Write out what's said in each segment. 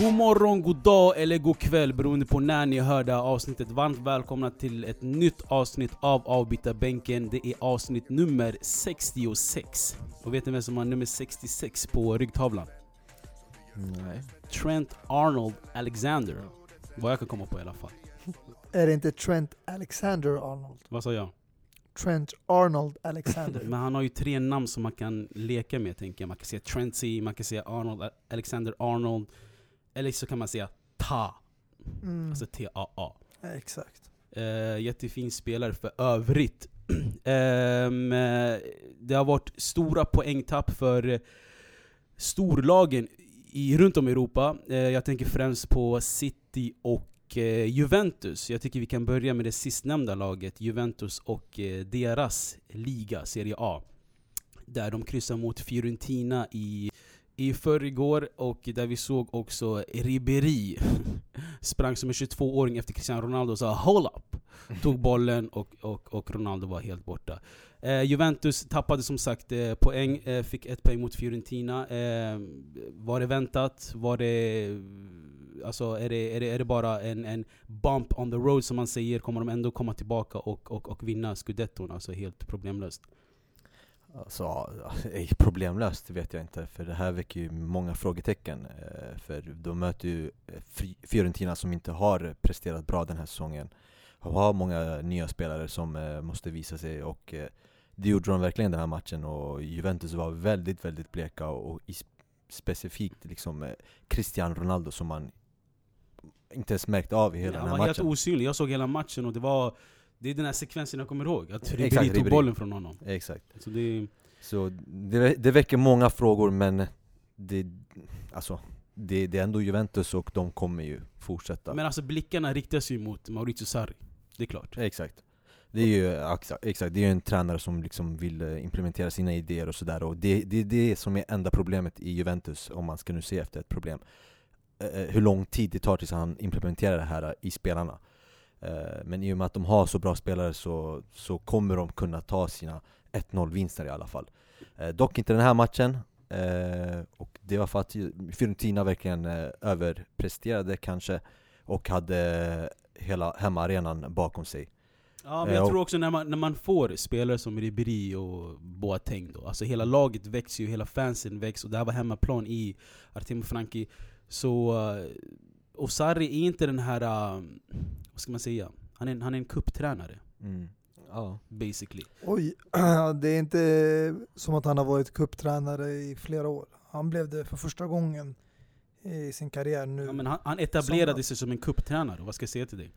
God morgon, god dag eller god kväll beroende på när ni hör det här avsnittet. Varmt välkomna till ett nytt avsnitt av Avbytarbänken. Det är avsnitt nummer 66. Och vet ni vem som har nummer 66 på ryggtavlan? Nej. Trent Arnold Alexander. Vad jag kan komma på i alla fall. Är det inte Trent Alexander Arnold? Vad sa jag? Trent Arnold Alexander. Men han har ju tre namn som man kan leka med tänker jag. Man kan säga Trenty, man kan säga Arnold, Alexander Arnold. Eller så kan man säga Ta. Mm. Alltså T-A-A. Exakt. Uh, jättefin spelare för övrigt. Eh, det har varit stora poängtapp för eh, storlagen i, runt om i Europa. Eh, jag tänker främst på City och eh, Juventus. Jag tycker vi kan börja med det sistnämnda laget, Juventus och eh, deras liga, Serie A. Där de kryssar mot Fiorentina i, i förrgår, och där vi såg också Ribéry sprang som en 22-åring efter Cristiano Ronaldo och sa 'Hold up' Tog bollen och, och, och Ronaldo var helt borta. Eh, Juventus tappade som sagt eh, poäng, eh, fick ett poäng mot Fiorentina. Eh, var det väntat? Var det... Alltså är det, är det, är det bara en, en bump on the road som man säger? Kommer de ändå komma tillbaka och, och, och vinna scudetton? Alltså helt problemlöst. Alltså, problemlöst vet jag inte, för det här väcker ju många frågetecken. Eh, för de möter ju eh, Fiorentina som inte har presterat bra den här säsongen. De har många nya spelare som eh, måste visa sig och det gjorde de verkligen den här matchen och Juventus var väldigt, väldigt bleka och specifikt liksom Cristiano Ronaldo som man inte ens märkte av i hela han den här var helt matchen. osynlig, jag såg hela matchen och det var... Det är den här sekvensen jag kommer ihåg, att Ribéry tog Ribéry. bollen från honom. Exakt. Så det, Så det, det väcker många frågor men det, alltså, det, det är ändå Juventus och de kommer ju fortsätta. men alltså blickarna riktas ju mot Maurizio Sarri, det är klart. Exakt. Det är ju exakt, det är en tränare som liksom vill eh, implementera sina idéer och sådär och det det, är det som är enda problemet i Juventus om man ska nu se efter ett problem. Eh, eh, hur lång tid det tar tills han implementerar det här i spelarna. Eh, Men i och med att de har så bra spelare så, så kommer de kunna ta sina 1-0 vinster i alla fall. Dock inte den här matchen, och det var för att Fiorentina verkligen överpresterade kanske och hade hela hemmaarenan bakom sig. Ja, men jag tror också när man, när man får spelare som Ribéry och Boateng då, alltså hela laget växer ju, hela fansen växer, och det här var hemmaplan i Artemo Franki. Så, eh, och Sarri är inte den här, eh, vad ska man säga? Han är, en- han är en kupptränare, Mm. Ja. basically. Oj, det är inte som att han har varit kupptränare i flera år. Han blev det för första gången i sin karriär nu. Ja, men han, han etablerade Som- sig som en kupptränare, vad ska jag säga till dig?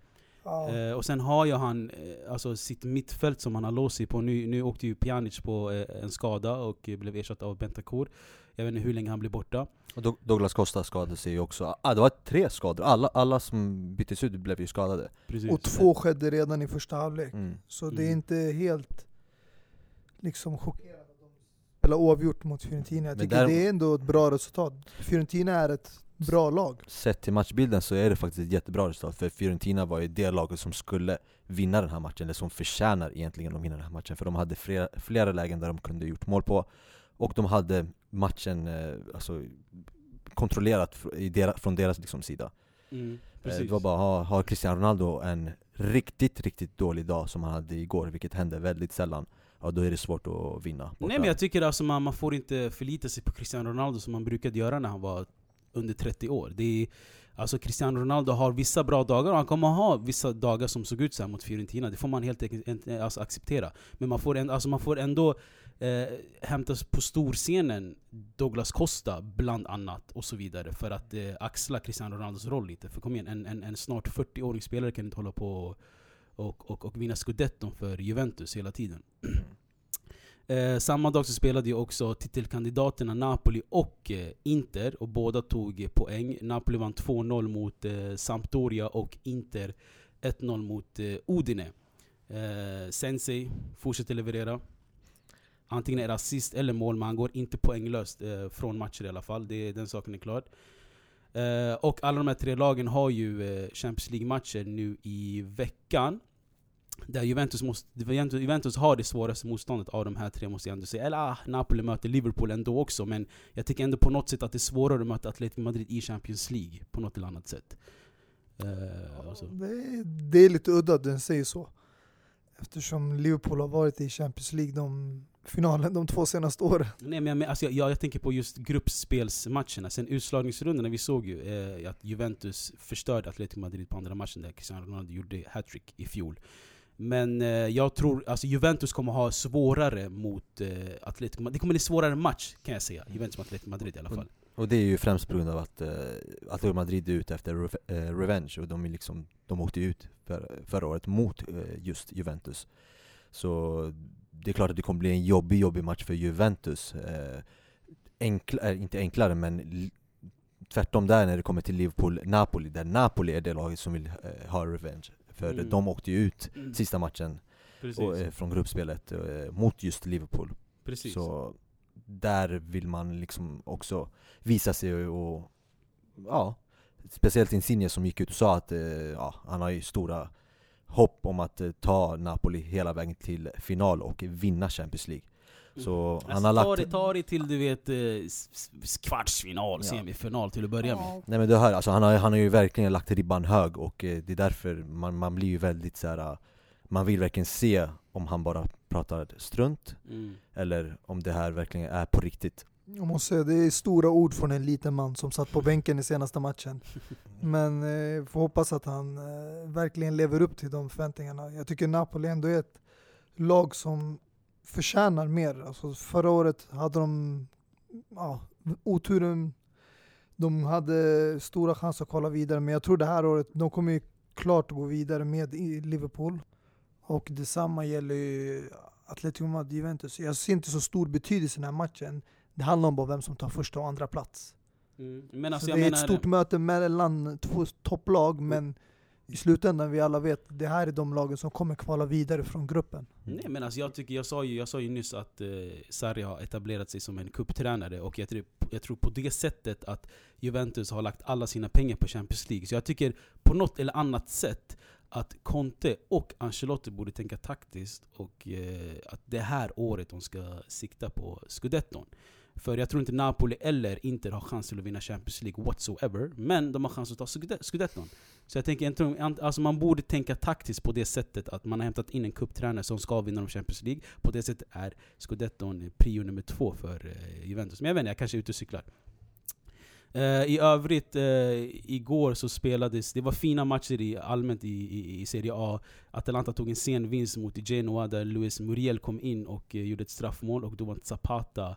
Ja. Eh, och sen har ju han eh, alltså sitt mittfält som han har låst sig på. Nu, nu åkte ju Pjanic på eh, en skada och eh, blev ersatt av Bentancur. Jag vet inte hur länge han blir borta. Och Doug- Douglas Costa skadade sig ju också. Ah, det var tre skador, alla, alla som byttes ut blev ju skadade. Precis. Och två skedde redan i första halvlek. Mm. Så det är Mm. inte helt liksom chockerande att de spelar oavgjort mot Fiorentina. Jag tycker där- det är ändå ett bra resultat. Fiorentina är ett bra lag. Sett till matchbilden så är det faktiskt ett jättebra resultat, för Fiorentina var ju det laget som skulle vinna den här matchen, eller som förtjänar egentligen att vinna den här matchen, för de hade flera, flera lägen där de kunde gjort mål på, och de hade matchen eh, alltså, kontrollerat från deras liksom, sida. Mm, Eh. Det var bara, har, har Cristiano Ronaldo en riktigt, riktigt dålig dag som han hade igår, vilket hände väldigt sällan, ja då är det svårt att vinna. borta. Nej men jag tycker alltså man, man får inte förlita sig på Cristiano Ronaldo som man brukade göra när han var under 30 år. Det är, alltså Cristiano Ronaldo har vissa bra dagar och han kommer ha vissa dagar som såg ut så mot Fiorentina. Det får man helt enkelt alltså, acceptera. Men man får, ändå, alltså, man får ändå eh, hämtas på storscenen Douglas Costa bland annat och så vidare för att eh, axla Cristiano Ronaldos roll lite. För kom igen, en, en, en snart 40-årig spelare kan inte hålla på och, och, och vinna scudetton för Juventus hela tiden. Eh, samma dag så spelade ju också titelkandidaterna Napoli och eh, Inter och båda tog eh, poäng. Napoli vann 2-0 mot eh, Sampdoria och Inter 1-0 mot eh, Udine. Eh, Sensei fortsätter leverera. Antingen är det assist eller mål, men han går inte poänglöst eh, från matcher i alla fall. Det, den saken är klar. Eh, och alla de här tre lagen har ju eh, Champions League-matcher nu i veckan. där Juventus, måste, Juventus, Juventus har det svåraste motståndet av de här tre måste jag ändå säga. Eller ah, Napoli möter Liverpool ändå också, men jag tycker ändå på något sätt att det är svårare att möta Atletico Madrid i Champions League, på något eller annat sätt. Uh, alltså. det, är, det är lite udda att den säger så. Eftersom Liverpool har varit i Champions League de finalen de två senaste åren. Nej, men jag, alltså, jag, jag tänker på just gruppspelsmatcherna. Sen utslagningsrundan, vi såg ju eh, att Juventus förstörde Atletico Madrid på andra matchen där Cristiano Ronaldo gjorde hattrick i fjol. Men eh, jag tror alltså Juventus kommer ha svårare mot eh, Atletico Madrid. Det kommer bli svårare match kan jag säga. Juventus mot Atletico Madrid i alla fall. Och det är ju främst på grund av att eh, Atletico Madrid är ute efter re eh, revenge och de, är liksom, de åkte ut för, förra året mot eh, just Juventus. Så det är klart att det kommer bli en jobbig, jobbig match för Juventus. Eh, enkla, eh, inte enklare, men tvärtom där när det kommer till Liverpool-Napoli, där Napoli är det laget som vill eh, ha revenge. För mm. de åkte ju ut mm. sista matchen och, eh, från gruppspelet mot just Liverpool. Precis. Så där vill man liksom också visa sig och, ja, speciellt Insigne som gick ut och sa att ja, han har ju stora hopp om att eh, ta Napoli hela vägen till final och vinna Champions League. Så mm. han har lagt... Ta det, ta det till du vet eh, kvartsfinal, ja. semifinal till att börja med. Nej men du hör, alltså, han, har, han har ju verkligen lagt ribban hög och eh, det är därför man, man blir ju väldigt så här, Man vill verkligen se om han bara pratar strunt, mm. eller om det här verkligen är på riktigt. Jag måste säga, det är stora ord från en liten man som satt på bänken i senaste matchen. Men eh, får hoppas att han eh, verkligen lever upp till de förväntningarna. Jag tycker Napoli ändå är ett lag som förtjänar mer. Alltså förra året hade de ja, oturen. De hade stora chanser att kolla vidare, men jag tror det här året, de kommer ju klart att gå vidare med Liverpool. Och detsamma gäller ju Atletico Madrid Juventus. Jag ser inte så stor betydelse i den här matchen. Det handlar om bara vem som tar första och andra plats. Mm. Alltså, det är menar... ett stort möte mellan två topplag, men i slutändan, vi alla vet, det här är de lagen som kommer kvala vidare från gruppen. Nej men alltså jag, tycker, jag, sa ju, jag sa ju nyss att eh, Sarri har etablerat sig som en kupptränare och jag tror, jag tror på det sättet att Juventus har lagt alla sina pengar på Champions League. Så jag tycker på något eller annat sätt att Conte och Ancelotti borde tänka taktiskt och eh, att det här året de ska sikta på scudetton. För jag tror inte Napoli eller Inter har chans till att vinna Champions League whatsoever. Men de har chans att ta scudetton. Så jag tänker, alltså man borde tänka taktiskt på det sättet att man har hämtat in en kupptränare som ska vinna Champions League. På det sättet är scudetton prio nummer två för eh, Juventus. Men jag vet inte, jag kanske är ute och cyklar. Uh, I övrigt, uh, igår så spelades, det var fina matcher i, allmänt i, i, i, Serie A. Atalanta tog en sen vinst mot Genoa där Luis Muriel kom in och uh, gjorde ett straffmål och då var Zapata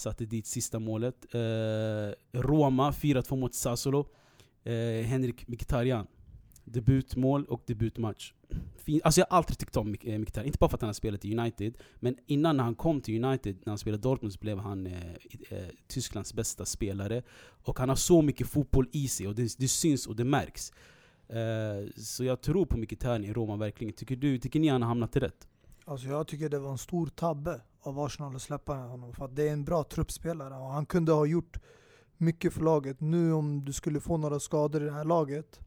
satte dit sista målet. Eh, Roma 4-2 mot Sassuolo eh, Henrik Mkhitaryan. Debutmål och debutmatch. Fin. Alltså jag har alltid tyckt om eh, Mkhitaryan, inte bara för att han har spelat i United, men innan när han kom till United, när han spelade Dortmund, så blev han eh, eh, Tysklands bästa spelare. Och han har så mycket fotboll i sig, och det, det syns och det märks. Eh, så jag tror på Mkhitaryan i Roma verkligen. Tycker du, tycker ni han har hamnat rätt? Alltså jag tycker det var en stor tabbe av Arsenal att släppa honom, för att det är en bra truppspelare. Och han kunde ha gjort mycket för laget. Nu om du skulle få några skador i det här laget,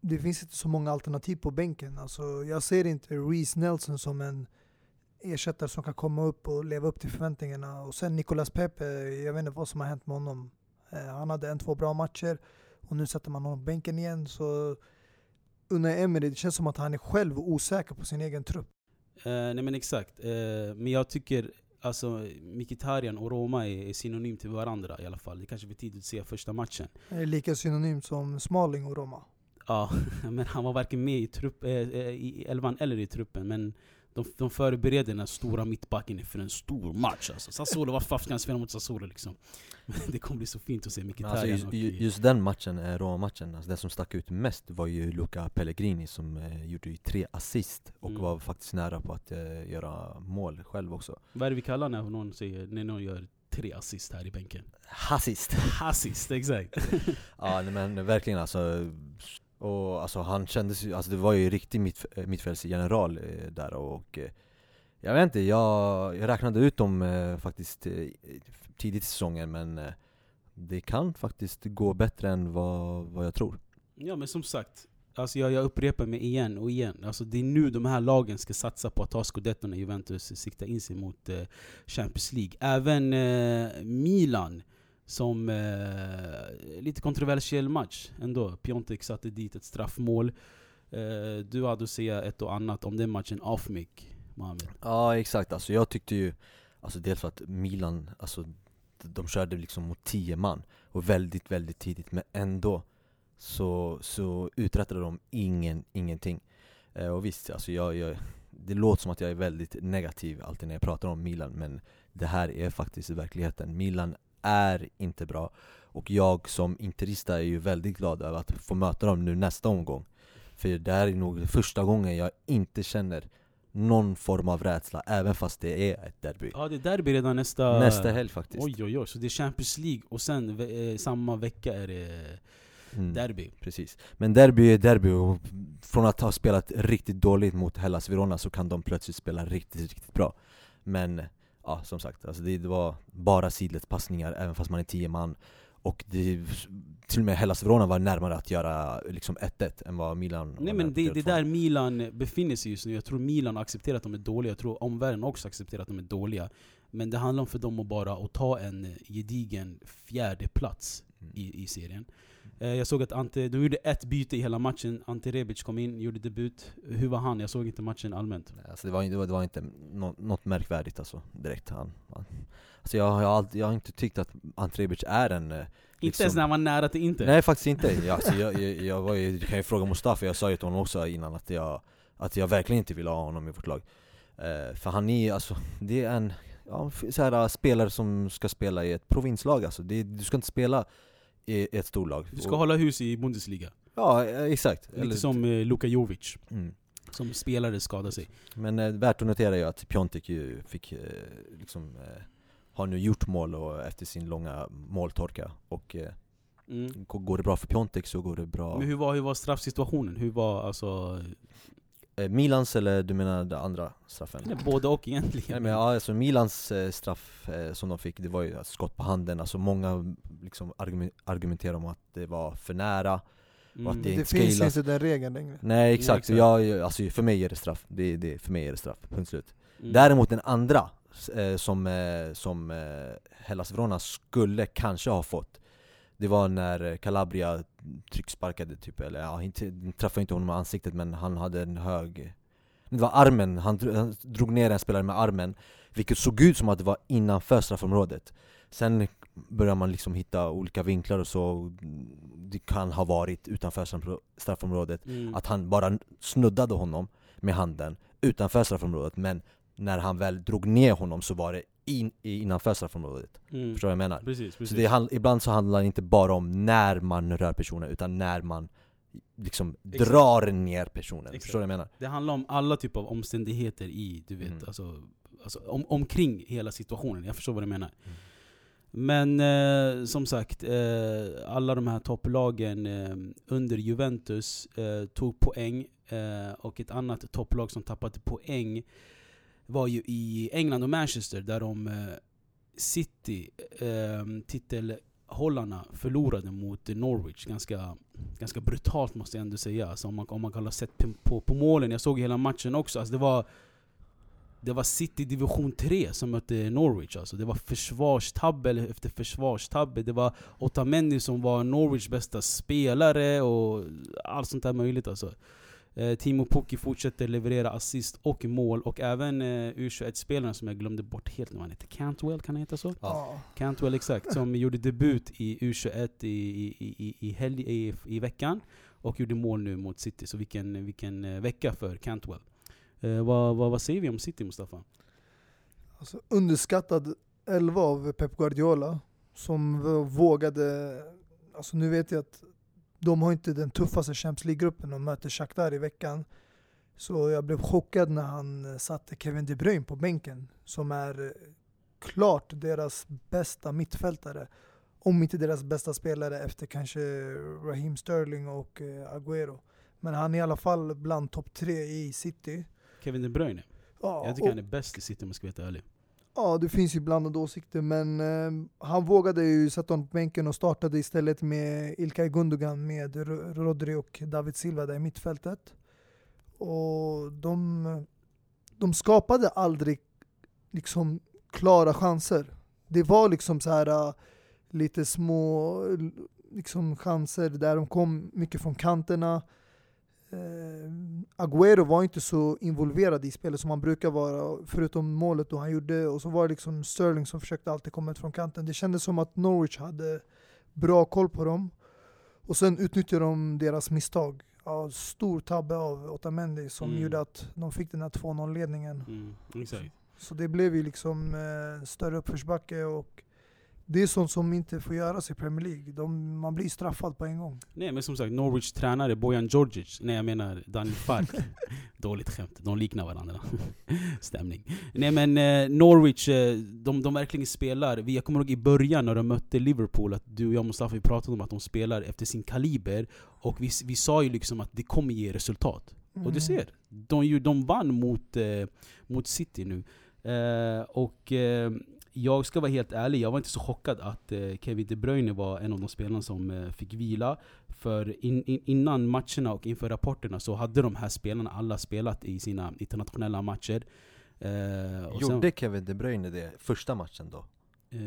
det finns inte så många alternativ på bänken. Alltså, jag ser inte Reece Nelson som en ersättare som kan komma upp och leva upp till förväntningarna. Och sen Nicolas Pepe, jag vet inte vad som har hänt med honom. Eh, han hade en, två bra matcher och nu sätter man honom på bänken igen. Så under Emery, det känns som att han är själv osäker på sin egen trupp. Uh, nej men exakt. Uh, men jag tycker Alltså Mkhitaryan och Roma är, är synonym till varandra i alla fall. Det kanske för tidigt att se första matchen. Det är lika synonymt som Smalling och Roma. Ja, men han var varken med i, trupp, äh, i elvan eller i truppen. Men de, de förbereder den här stora mittbacken för en stor match alltså. Sassuolo, vad fan ska han spela mot Sassuolo liksom? Men det kommer bli så fint att se Mkhitaryan alltså just, och, just den matchen, eh, Roma-matchen, alltså den som stack ut mest var ju Luca Pellegrini som eh, gjorde tre assist och mm. var faktiskt nära på att eh, göra mål själv också Vad är det vi kallar när någon, säger, när någon gör tre assist här i bänken? Hassist! Hassist, exakt! ja men verkligen alltså och alltså han kändes ju, alltså det var ju riktig mitt, eh, mittfältsgeneral eh, där och eh, Jag vet inte, jag, jag räknade ut dem eh, faktiskt eh, tidigt i säsongen men eh, det kan faktiskt gå bättre än vad, vad jag tror Ja men som sagt, alltså jag, jag upprepar mig igen och igen. Alltså det är nu de här lagen ska satsa på att ta scudetton när Juventus siktar in sig mot Champions League. Även Milan, som eh, lite kontroversiell match ändå. Piontek satte dit ett straffmål. Eh, du hade att säga ett och annat om den matchen off mic, Mohamed. Ja exakt, alltså jag tyckte ju Alltså dels för att Milan, alltså de körde liksom mot 10 man och väldigt, väldigt tidigt men ändå så, så uträttade de ingen, ingenting. Eh, och visst, alltså jag, jag, det låter som att jag är väldigt negativ alltid när jag pratar om Milan men det här är faktiskt verkligheten. Milan är inte bra och jag som interista är ju väldigt glad över att få möta dem nu nästa omgång. För det här är nog första gången jag inte känner någon form av rädsla, även fast det är ett derby. Ja, det är derby redan nästa... Nästa helg faktiskt. Oj oj oj, så det är Champions League och sen eh, samma vecka är det Mm, derby. Precis. Men derby är derby och från att ha spelat riktigt dåligt mot Hellas Verona så kan de plötsligt spela riktigt, riktigt bra. Men ja, som sagt, alltså det, det var bara sidledspassningar även fast man är tio man. Och det, till och med Hellas Verona var närmare att göra liksom 1-1 än vad Milan Nej men det, det göra där Milan befinner sig just nu, jag tror Milan har accepterat att de är dåliga, jag tror omvärlden också accepterat att de är dåliga. Men det handlar om för dem att bara att ta en gedigen fjärde plats Mm. i, i serien. Eh, jag såg att Ante, de gjorde ett byte i hela matchen, Ante Rebic kom in, gjorde debut. Hur var han? Jag såg inte matchen allmänt. Nej, Alltså det, var, det, var, det var inte nå, något märkvärdigt alltså, direkt. Han, han. Alltså jag, jag, har alltid, jag har inte tyckt att Ante Rebic är en eh, Inte Liksom- ens när han var nära till inte. Nej faktiskt inte, jag, alltså, jag, jag, jag var ju, du kan ju fråga Mustafa, jag sa ju till honom också innan att jag, att jag verkligen inte vill ha honom i vårt lag eh, För han är alltså, det är en ja, så här, uh, spelare som ska spela i ett provinslag alltså, det, du ska inte spela i ett storlag Du ska Och- hålla hus i Bundesliga. Ja eh, exakt, Lite som eh, Luka Jovic, mm. som spelare skadade sig. Men eh, värt att notera är att Piontek ju fick eh, liksom eh, Har nu gjort mål och, efter sin långa måltorka och eh, Mm. går det bra för Piontek så går det bra Men hur var, hur var straffsituationen? Hur var alltså... eh, Milans eller du menar den andra straffen? Nej, både och egentligen. Nej, men ja, alltså Milans eh, straff eh, som de fick, det var ju skott på handen, alltså många liksom argumen- argumenterar om att det var för nära Mm. och att det Det inte finns inte den regeln längre. Nej exakt, exakt. Jag, alltså, för mig är det straff, det, det, för mig är det straff, punkt slut Mm. Däremot den andra, eh, som, eh, som eh, Hellas Verona skulle kanske ha fått Det var när Calabria trycksparkade typ, eller ja, inte, träffade inte honom i ansiktet men han hade en hög Det var armen, han, dro- han drog ner en spelare med armen Vilket såg ut som att det var innanför straffområdet Sen börjar man liksom hitta olika vinklar och så Det kan ha varit utanför straff- straffområdet Mm. att han bara snuddade honom med handen utanför straffområdet men när han väl drog ner honom så var det in, innanför straffområdet. Mm. Förstår du vad jag menar? Precis, precis. Så det, hand- ibland så handlar det inte bara om när man rör personen utan när man liksom Exakt. drar ner personen. Exakt. Förstår du vad jag menar? Det handlar om alla typer av omständigheter i, du vet, Mm. alltså, alltså om, omkring hela situationen. Jag förstår vad du menar. Mm. Men eh, som sagt, eh, alla de här topplagen eh, under Juventus eh, tog poäng. Eh, och ett annat topplag som tappade poäng var ju i England och Manchester där de eh, City, eh, titelhållarna, förlorade mot Norwich ganska, ganska brutalt måste jag ändå säga. Alltså om, man, om man kollar sett på, på, på målen, jag såg hela matchen också. Alltså det var det var City division 3 som mötte Norwich alltså. Det var försvarstabbe efter försvarstabbe. Det var Otamendi som var Norwichs bästa spelare och allt sånt där möjligt alltså. Eh, Timo Pukki fortsätter leverera assist och mål och även eh, U21-spelaren som jag glömde bort helt nu, han heter Cantwell, kan han heta så? Ja. Cantwell exakt, som gjorde debut i U21 i, i, i, i, helg, i, i veckan och gjorde mål nu mot City. Så vilken, vilken eh, vecka för Cantwell. Eh, vad, vad, vad säger vi om City Mustafa? Alltså, underskattad elva av Pep Guardiola som vågade, alltså nu vet jag att de har inte den tuffaste Champions League-gruppen, de möter Shakhtar i veckan. Så jag blev chockad när han eh, satte Kevin De Bruyne på bänken, som är eh, klart deras bästa mittfältare. Om inte deras bästa spelare efter kanske Raheem Sterling och eh, Agüero. Men han är i alla fall bland topp tre i City. Kevin De Bruyne? Ja, Jag tycker och- han är bäst i City om jag ska vara helt ärlig. Ja, det finns ju blandade åsikter, men eh, han vågade ju sätta honom på bänken och startade istället med Ilkay Gundogan med Rodri och David Silva där i mittfältet. Och de, de skapade aldrig liksom klara chanser. Det var liksom så här eh, lite små liksom chanser där de kom mycket från kanterna. Eh, Agüero var inte så involverad i spelet som han brukar vara, förutom målet då han gjorde. Och så var det liksom Sterling som försökte alltid komma ut från kanten. Det kändes som att Norwich hade bra koll på dem. Och sen utnyttjade de deras misstag. Ja, stor tabbe av Otamendi som Mm. gjorde att de fick den här 2-0-ledningen. Mm, exakt. Så det blev ju liksom eh, större uppförsbacke och det är sånt som inte får göras i Premier League. De, man blir straffad på en gång. Nej men som sagt, Norwich tränare Bojan Djordjic, nej jag menar Daniel Fark. Dåligt skämt, de liknar varandra. Stämning. Nej men eh, Norwich, eh, de, de verkligen spelar, vi- jag kommer ihåg i början när de mötte Liverpool, att du och jag Mustafa pratade om att de spelar efter sin kaliber. Och vi, vi sa ju liksom att det kommer ge resultat. Och Mm. du ser, de, de vann mot, eh, mot City nu. Eh, och eh, jag ska vara helt ärlig, jag var inte så chockad att eh, Kevin De Bruyne var en av de spelarna som eh, fick vila. För in, in, innan matcherna och inför rapporterna så hade de här spelarna alla spelat i sina internationella matcher. Eh, och sen, Gjorde Kevin De Bruyne det första matchen då? eh,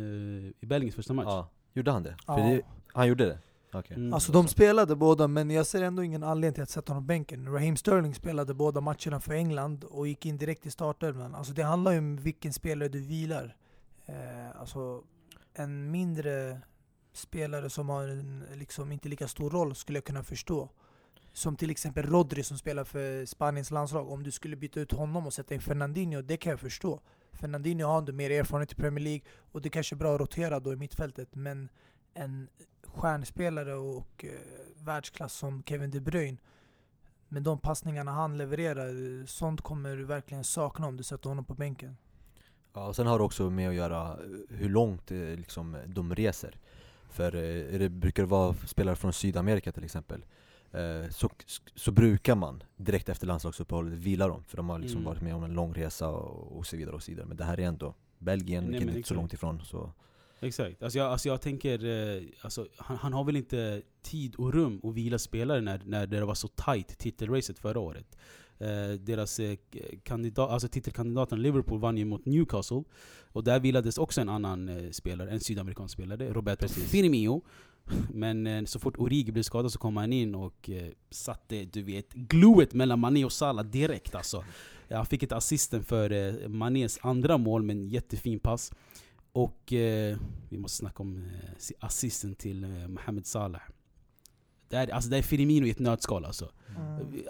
I Belgiens första match. Ja, gjorde han det? Ja. För det han gjorde det? Okej Mm. Alltså de spelade båda, men jag ser ändå ingen anledning till att sätta honom på bänken. Raheem Sterling spelade båda matcherna för England och gick in direkt i startelvan. Alltså det handlar ju om vilken spelare du vilar. Eh, alltså en mindre spelare som har en liksom inte lika stor roll skulle jag kunna förstå. Som till exempel Rodri som spelar för Spaniens landslag. Om du skulle byta ut honom och sätta in Fernandinho, det kan jag förstå. Fernandinho har ändå mer erfarenhet i Premier League och det kanske är bra att rotera då i mittfältet. Men en stjärnspelare och eh, världsklass som Kevin De Bruyne med de passningarna han levererar, eh, sånt kommer du verkligen sakna om du sätter honom på bänken. Ja, och sen har det också med att göra eh, hur långt eh, liksom, de reser. För eh, det brukar vara spelare från Sydamerika till exempel eh, så, så brukar man direkt efter landslagsuppehållet vila dem För de har liksom Mm. varit med om en lång resa och, och så vidare och så vidare Men det här är ändå Belgien, Nej, vilket är inte så långt ifrån så Exakt. Alltså jag, alltså jag tänker, eh, alltså han, han har väl inte tid och rum att vila spelare när, när det var så tight titelracet förra året. Eh, deras eh, kandidat, alltså titelkandidaten Liverpool vann ju mot Newcastle. Och där vilades också en annan eh, spelare, en sydamerikansk spelare, Roberto Precis. Firmino. Men eh, så fort Origi blev skadad så kom han in och eh, satte, du vet, gluet mellan Mané och Salah direkt alltså. Han fick ett assisten för eh, Manés andra mål med en jättefin pass. Och vi måste snacka om si- assisten till Mohamed Salah. Det är, alltså det är Firmino i ett nötskal alltså.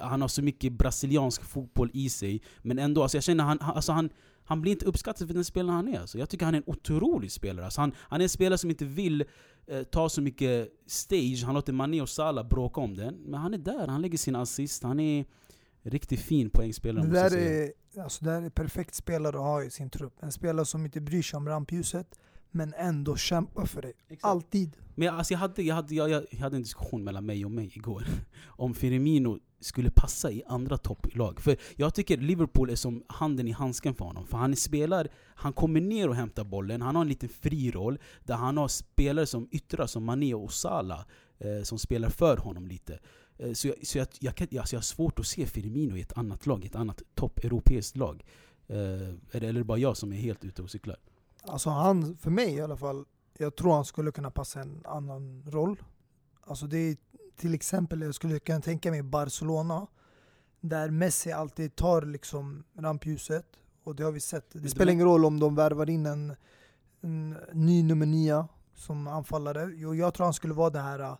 Han har så mycket brasiliansk fotboll i sig, men ändå, alltså jag känner han, alltså han, han blir inte uppskattad för den spelare han är. Alltså jag tycker han är en otrolig spelare. Alltså han, han är en spelare som inte vill eh, ta så mycket stage, han låter Mané och Salah bråka om den. Men han är där, han lägger sin assist, han är riktigt fin poängspelare Det där, är, alltså det där är perfekt spelare att ha i sin trupp. En spelare som inte bryr sig om rampljuset, men ändå kämpar för dig. Alltid. Men jag, alltså jag, hade, jag, hade, jag, jag hade en diskussion mellan mig och mig igår om Firmino skulle passa i andra topplag. För jag tycker Liverpool är som handen i handsken för honom. För han spelar, han kommer ner och hämtar bollen, han har en liten fri roll där han har spelare som yttrar som Mané och Salah eh, som spelar för honom lite. Eh, så jag, så jag, jag, kan, alltså jag har svårt att se Firmino i ett annat lag, i ett annat topp-europeiskt lag. Eh, eller, eller är det bara jag som är helt ute och cyklar? Alltså han, för mig i alla fall, jag tror han skulle kunna passa en annan roll. Alltså det är till exempel, jag skulle kunna tänka mig Barcelona, där Messi alltid tar liksom rampljuset. Och det har vi sett. Det spelar ingen roll om de värvar in en, en ny nummer nia som anfallare. Jo, jag tror han skulle vara det här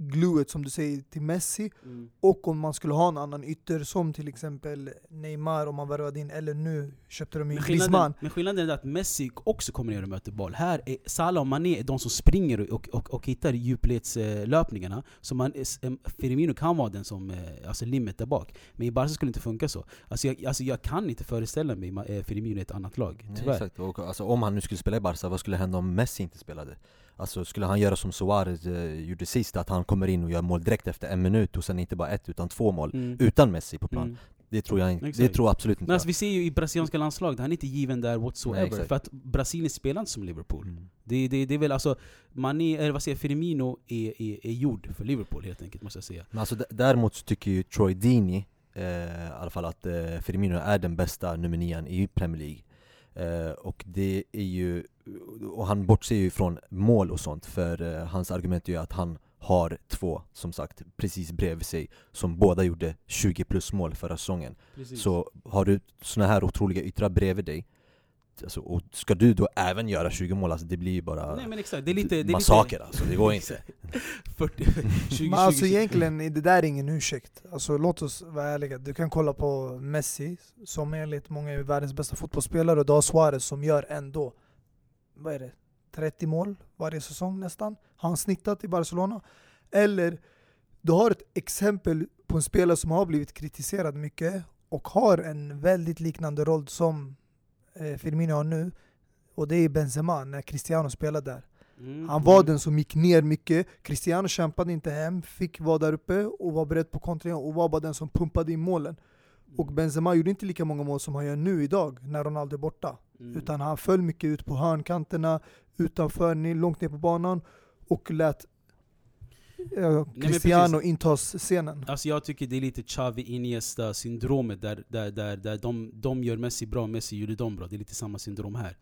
gluet som du säger till Messi. Och om man skulle ha en annan ytter som till exempel Neymar om man värvade in, eller nu köpte de Men Griezmann. men skillnaden är att Messi också kommer ner och möter boll. Här är Salah och Mané är de som springer och, och, och hittar djupledslöpningarna. Så man, eh, Firmino kan vara den som, eh, alltså limmet där bak. Men i Barca skulle det inte funka så. Alltså jag, alltså jag kan inte föreställa mig eh, Firmino i ett annat lag, Nej, tyvärr. exakt. Och, alltså, om han nu skulle spela i Barca, vad skulle hända om Messi inte spelade? Alltså skulle han göra som Suarez eh, gjorde sist, att han kommer in och gör mål direkt efter en minut och sen inte bara ett utan två mål Mm. utan Messi på plan? Mm. Det tror jag inte. Det tror jag absolut inte. Alltså, vi ser ju i brasilianska landslaget, han är inte given där whatsoever. Nej, exakt. för att Brasilien spelar inte som Liverpool. Mm. Det, det, det är väl alltså, Mané, eller vad säger Firmino är, är, är gjord för Liverpool helt enkelt måste jag säga. Men alltså, däremot så tycker ju Troy Deeney eh, i alla fall att eh, Firmino är den bästa nummer nian i Premier League. Eh, och det är ju, och han bortser ju från mål och sånt för eh, hans argument är ju att han har två, som sagt, precis bredvid sig som båda gjorde 20 plus mål förra säsongen. Så har du såna här otroliga yttrar bredvid dig alltså, och ska du då även göra 20 mål, alltså det blir ju bara Nej men exakt, det är lite... Det är massaker alltså, det går inte. lite 40, 20, Men alltså 20, egentligen, det där är ingen ursäkt. Alltså låt oss vara ärliga. Du kan kolla på Messi, som enligt många är världens bästa fotbollsspelare, och du har Suarez som gör ändå, vad är det, 30 mål varje säsong nästan. Har han snittat i Barcelona? Eller, du har ett exempel på en spelare som har blivit kritiserad mycket och har en väldigt liknande roll som eh, Firmino har nu. Och det är Benzema, när Cristiano spelade där. Mm, Han var den som gick ner mycket. Cristiano kämpade inte hem, fick vara där uppe och var beredd på kontring och var bara den som pumpade in målen. Och Benzema gjorde inte lika många mål som han gör nu idag när Ronaldo är borta. Mm. Utan han föll mycket ut på hörnkanterna, utanför, långt ner på banan och lät eh, Cristiano inta scenen. Alltså jag tycker det är lite Xavi Iniesta syndromet där, där, där, där de, de gör Messi bra, Messi gjorde dem bra. Det är lite samma syndrom här.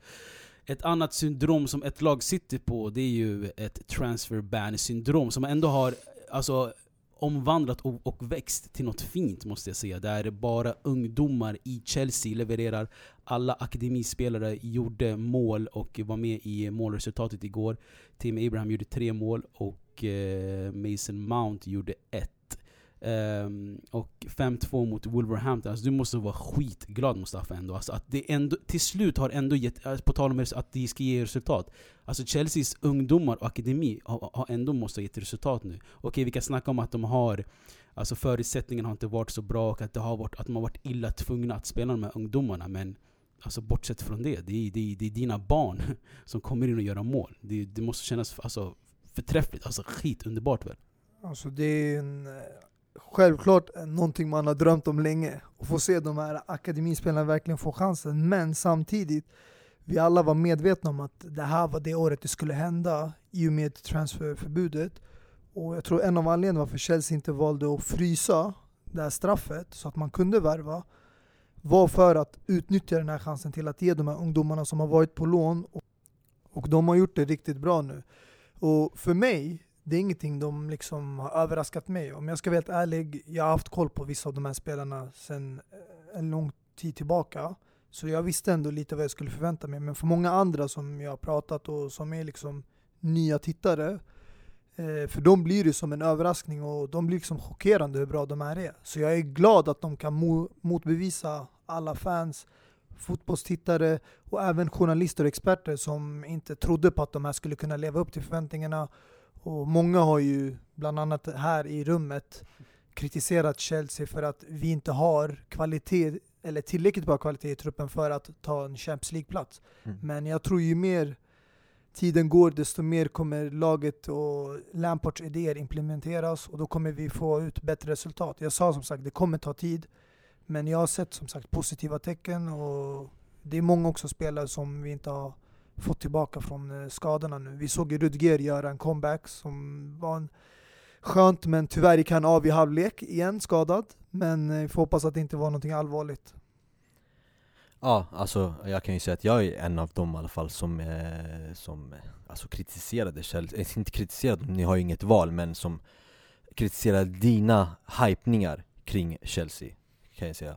Ett annat syndrom som ett lag sitter på, det är ju ett transfer ban syndrom som ändå har alltså, omvandlat och, och växt till något fint måste jag säga. Där bara ungdomar i Chelsea levererar. Alla akademispelare gjorde mål och var med i målresultatet igår. Tim Abraham gjorde tre mål och eh, Mason Mount gjorde ett. Ehm, och 5-2 mot Wolverhampton. Alltså, du måste vara skitglad Mustafa ändå. Alltså, att det ändå. Till slut har ändå gett, alltså, på tal om att det ska ge resultat. Alltså Chelseas ungdomar och akademi har, har ändå måste ha gett resultat nu. Okej, vi kan snacka om att de har Alltså förutsättningarna har inte varit så bra och att, det har varit, att de har varit illa tvungna att spela de här ungdomarna. Men alltså, bortsett från det, det är, det, är, det är dina barn som kommer in och gör mål. Det, det måste kännas alltså, förträffligt, alltså skitunderbart väl? Alltså det är en, eh, självklart någonting man har drömt om länge. Att få se de här akademispelarna verkligen få chansen. Men samtidigt, vi alla var medvetna om att det här var det året det skulle hända i och med transferförbudet. Och jag tror en av anledningarna varför Chelsea inte valde att frysa det här straffet så att man kunde värva var för att utnyttja den här chansen till att ge de här ungdomarna som har varit på lån och, och de har gjort det riktigt bra nu. Och för mig, det är ingenting de liksom har överraskat mig. Om jag ska vara helt ärlig, jag har haft koll på vissa av de här spelarna sedan eh, en lång tid tillbaka. Så jag visste ändå lite vad jag skulle förvänta mig. Men för många andra som jag har pratat och som är liksom nya tittare, eh, för dem blir det som en överraskning och de blir liksom chockerande hur bra de här är. Så jag är glad att de kan mo- motbevisa alla fans, fotbollstittare och även journalister och experter som inte trodde på att de här skulle kunna leva upp till förväntningarna. Och många har ju, bland annat här i rummet, kritiserat Chelsea för att vi inte har kvalitet, eller tillräckligt bra kvalitet i truppen för att ta en Champions League-plats. Mm. Men jag tror ju mer tiden går, desto mer kommer laget och Lampards idéer implementeras och då kommer vi få ut bättre resultat. Jag sa som sagt, det kommer ta tid. Men jag har sett som sagt positiva tecken och det är många också spelare som vi inte har fått tillbaka från eh, skadorna nu. Vi såg ju Rudger göra en comeback som var en skönt men tyvärr gick han av i halvlek igen skadad. Men eh, vi får hoppas att det inte var någonting allvarligt. Ja, alltså jag kan ju säga att jag är en av dem i alla fall som, eh, som eh, alltså, kritiserade Chelsea, eh, inte kritiserade ni har ju inget val, men som kritiserade dina hypningar kring Chelsea, kan jag säga.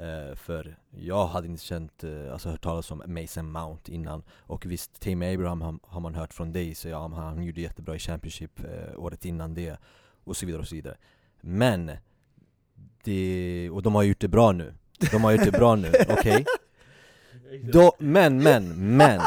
Eh, för jag hade inte känt, eh, alltså hört talas om Mason Mount innan, och visst, Tammy Abraham har, man hört från dig, så ja, han, gjorde jättebra i Championship eh, året innan det, och så vidare och så vidare. Men, det, och de har gjort det bra nu. De har gjort det bra nu, okej? Då, men, men, men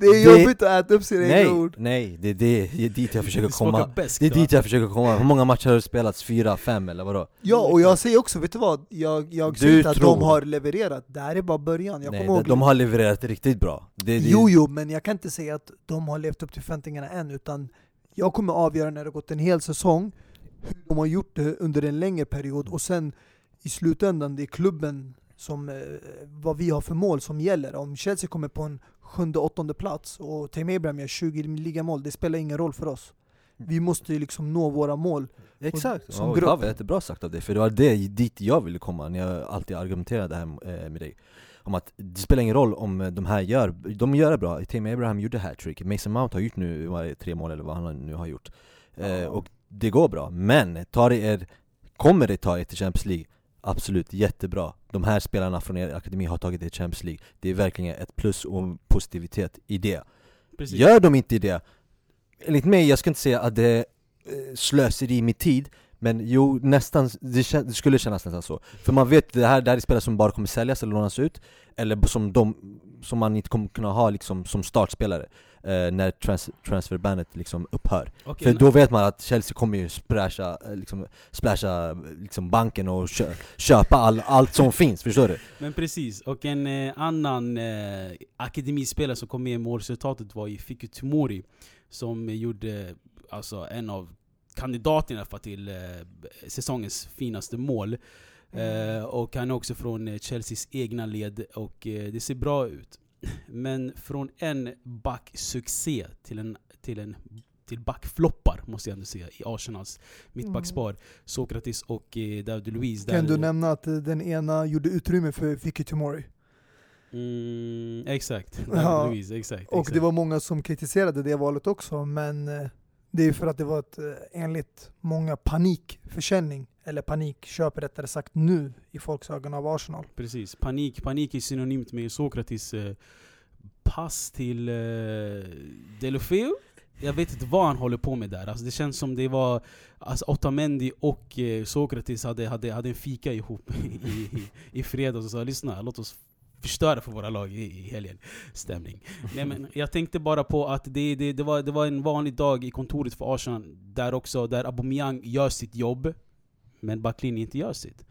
Det är Det- jobbigt att äta upp sina egna Nej, ord. nej, det, det, det är dit jag försöker komma bäst, Det är dit jag försöker komma, hur många matcher har det spelats? Fyra, fem eller vadå? Ja, och jag säger också, vet du vad? Jag, jag Du säger inte att tror- de har levererat, det här är bara början. Jag nej, kommer ihåg de har levererat riktigt bra det, det, Jo, jo, men jag kan inte säga att de har levt upp till förväntningarna än, utan jag kommer avgöra när det gått en hel säsong, hur de har gjort det under en längre period, och sen i slutändan det är klubben som, eh, vad vi har för mål som gäller. Om Chelsea kommer på en sjunde, åttonde plats och Tammy Abraham gör 20 ligamål, det spelar ingen roll för oss. Vi måste ju liksom nå våra mål. Exakt, som och grupp. var jättebra sagt av dig, för det var det dit jag ville komma när jag alltid argumenterade här eh, med dig Om att det spelar ingen roll om de här gör, de gör det bra, Tammy Abraham gjorde hattrick, Mason Mount har gjort nu tre mål eller vad han nu har gjort eh, Och det går bra, men tar det er, kommer det ta er till Champions League? Absolut, jättebra. De här spelarna från er akademi har tagit till Champions League. Det är verkligen ett plus och en positivitet i det. Precis. Gör de inte det, enligt mig, jag ska inte säga att det är eh, slöseri med tid Men jo, nästan, det, kän, det skulle kännas nästan så. För man vet, det här, det här är spelare som bara kommer säljas eller lånas ut Eller som, de, som man inte kommer kunna ha liksom, som startspelare eh, När trans, transferbandet liksom upphör. Och För då vet man att Chelsea kommer ju splasha, eh, liksom, splasha liksom banken och kö, köpa all, allt som finns, förstår du? Men precis, och en eh, annan eh, akademispelare som kom med i målresultatet var ju Fiku Tomori Som eh, gjorde alltså, en av kandidaterna för till eh, säsongens finaste mål. Eh, Och han är också från eh, Chelseas egna led och eh, det ser bra ut Men från en backsuccé till en, till en till backfloppar måste jag ändå säga i Arsenals mittbackspar Sokratis och eh, David Luiz Kan du nämna att eh, den ena gjorde utrymme för Vicky Tomori? Mm, exakt, Ja. Luiz, exakt. Och exakt. det var många som kritiserade det valet också, men eh, det är för att det var ett, eh, enligt många panikförsäljning, eller panikköp rättare sagt nu i folks ögon av Arsenal. Precis, panik, panik är synonymt med Sokratis eh, pass till eh, Delofeu. Jag vet inte vad han håller på med där. Alltså det känns som det var alltså Otamendi och eh, Sokratis hade, hade, hade en fika ihop i, i, i fredags och sa lyssna, låt oss förstöra för våra lag i, i helgen. Stämning. Nej, men jag tänkte bara på att det, det, det, var, det var en vanlig dag i kontoret för Arsenal där också, där Aubameyang gör sitt jobb, men backlinjen inte gör sitt.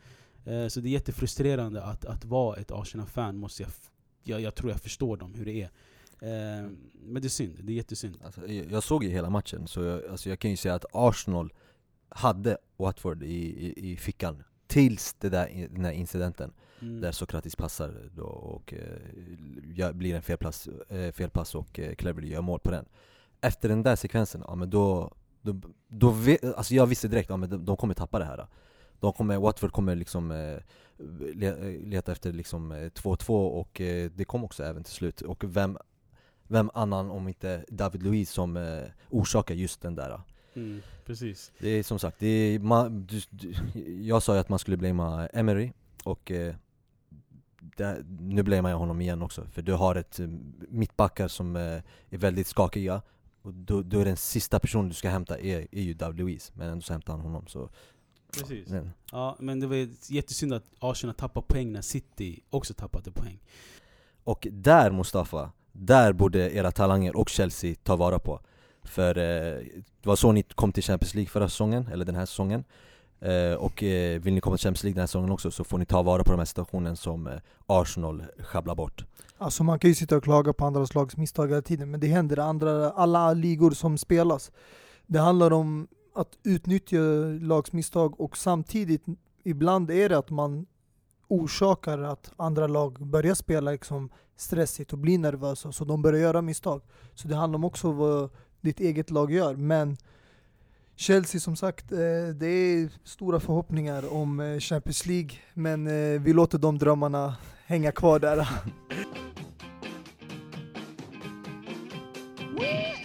Eh, Så det är jättefrustrerande att, att vara ett Arsenal-fan, måste jag, jag, jag tror jag förstår dem, hur det är. Eh, Men det är synd, det är jättesynd. Alltså, jag jag såg ju hela matchen, så jag, alltså jag kan ju säga att Arsenal hade Watford i, i, i fickan Tills det där, den här incidenten Mm. där Sokratis passar då och eh, blir en felpass, eh, felpass och eh, Cleverly gör mål på den Efter den där sekvensen, ja men då, då, då ve, alltså jag visste direkt, ja men de, de kommer tappa det här. De kommer, Watford kommer liksom eh, le, leta efter liksom eh, 2-2 och eh, det kom också även till slut. Och vem, vem annan om inte David Luiz som eh, orsakar just den där? Mm, precis. det är som sagt, det är, man, du, du, jag sa ju att man skulle blamea Emery och eh, det, nu blamear jag honom igen också för du har ett eh, mittbackar som eh, är väldigt skakiga och då, då är den sista personen du ska hämta är, är ju David Luiz men ändå så hämtar han honom så Precis. men, Ja, men det var jättesynd att Arsenal tappade poäng när City också tappade poäng. Och där Mustafa, där borde era talanger och Chelsea ta vara på För eh, det var så ni kom till Champions League förra säsongen, eller den här säsongen Eh, och eh, vill ni komma till Champions League den här säsongen också så får ni ta vara på de här situationen som eh, Arsenal sjabblar bort Alltså man kan ju sitta och klaga på andra lags misstag hela tiden, men det händer i andra, alla ligor som spelas. Det handlar om att utnyttja lags misstag och samtidigt, ibland är det att man orsakar att andra lag börjar spela liksom stressigt och blir nervösa, så de börjar göra misstag. Så det handlar om också vad ditt eget lag gör. Men Chelsea som sagt, eh, det är stora förhoppningar om eh, Champions League, men eh, vi låter de drömmarna hänga kvar där.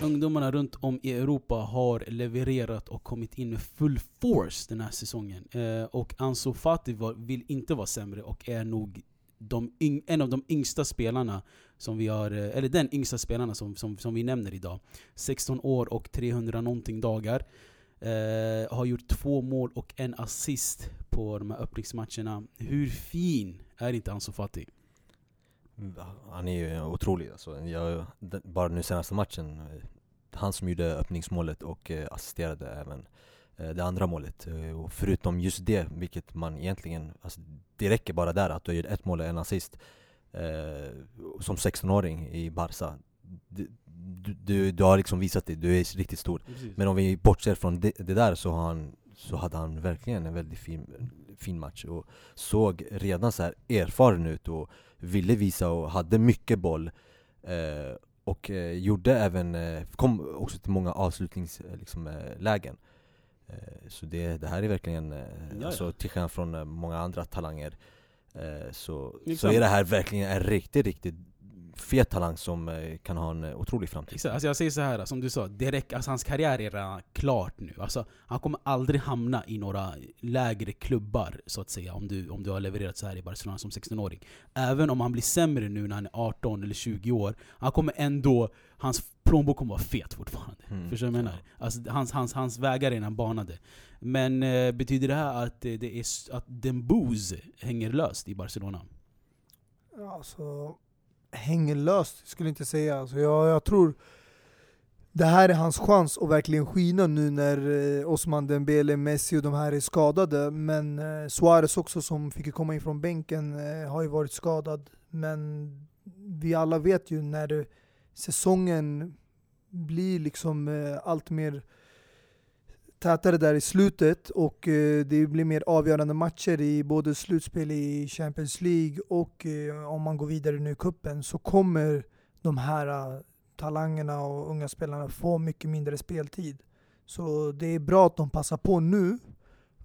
Ungdomarna runt om i Europa har levererat och kommit in med full force den här säsongen. Och Ansu Fati vill inte vara sämre och är nog de yng, en av de yngsta spelarna som vi har, eller den yngsta spelarna som, som, som vi nämner idag. 16 år och 300 någonting dagar. Eh, har gjort två mål och en assist på de här öppningsmatcherna. Hur fin är inte Ansu Fati? Han är ju otrolig alltså. jag, Bara nu senaste matchen, eh, han som gjorde öppningsmålet och eh, assisterade även eh, det andra målet. Och förutom just det, vilket man egentligen, alltså, det räcker bara där att du gör ett mål och en assist eh, som 16-åring i Barca. Du, du, du har liksom visat det, du är riktigt stor. Men om vi bortser från det, det där så har han så hade han verkligen en väldigt fin, fin match och såg redan så här erfaren ut och ville visa och hade mycket boll eh, och eh, gjorde även, eh, kom också till många avslutningslägen liksom, eh. Eh, så det, det här är verkligen, eh, alltså, till skillnad från eh, många andra talanger eh, så, så Exakt. är det här verkligen en riktigt, riktigt fet talang som eh, kan ha en eh, otrolig framtid. Exakt, alltså jag säger så här som du sa, direkt, alltså hans karriär är redan klart nu. Alltså, han kommer aldrig hamna i några lägre klubbar, så att säga, om du, om du har levererat så här i Barcelona som 16-åring. Även om han blir sämre nu när han är 18 eller 20 år, han kommer ändå, hans plånbok kommer vara fet fortfarande. Mm. Förstår du vad jag menar? Alltså, hans, hans, hans vägar är redan banade. Men eh, betyder det här att, eh, det är, att Dembouz hänger löst i Barcelona? Alltså, hänger löst skulle jag inte säga. Alltså, jag, jag tror det här är hans chans att verkligen skina nu när eh, Osman Dembele, Messi och de här är skadade. Men eh, Suarez också som fick komma in från bänken eh, har ju varit skadad. Men vi alla vet ju när säsongen blir liksom allt mer tätare där i slutet och eh, det blir mer avgörande matcher i både slutspel i Champions League och eh, om man går vidare nu i cupen så kommer de här eh, talangerna och unga spelarna få mycket mindre speltid. Så det är bra att de passar på nu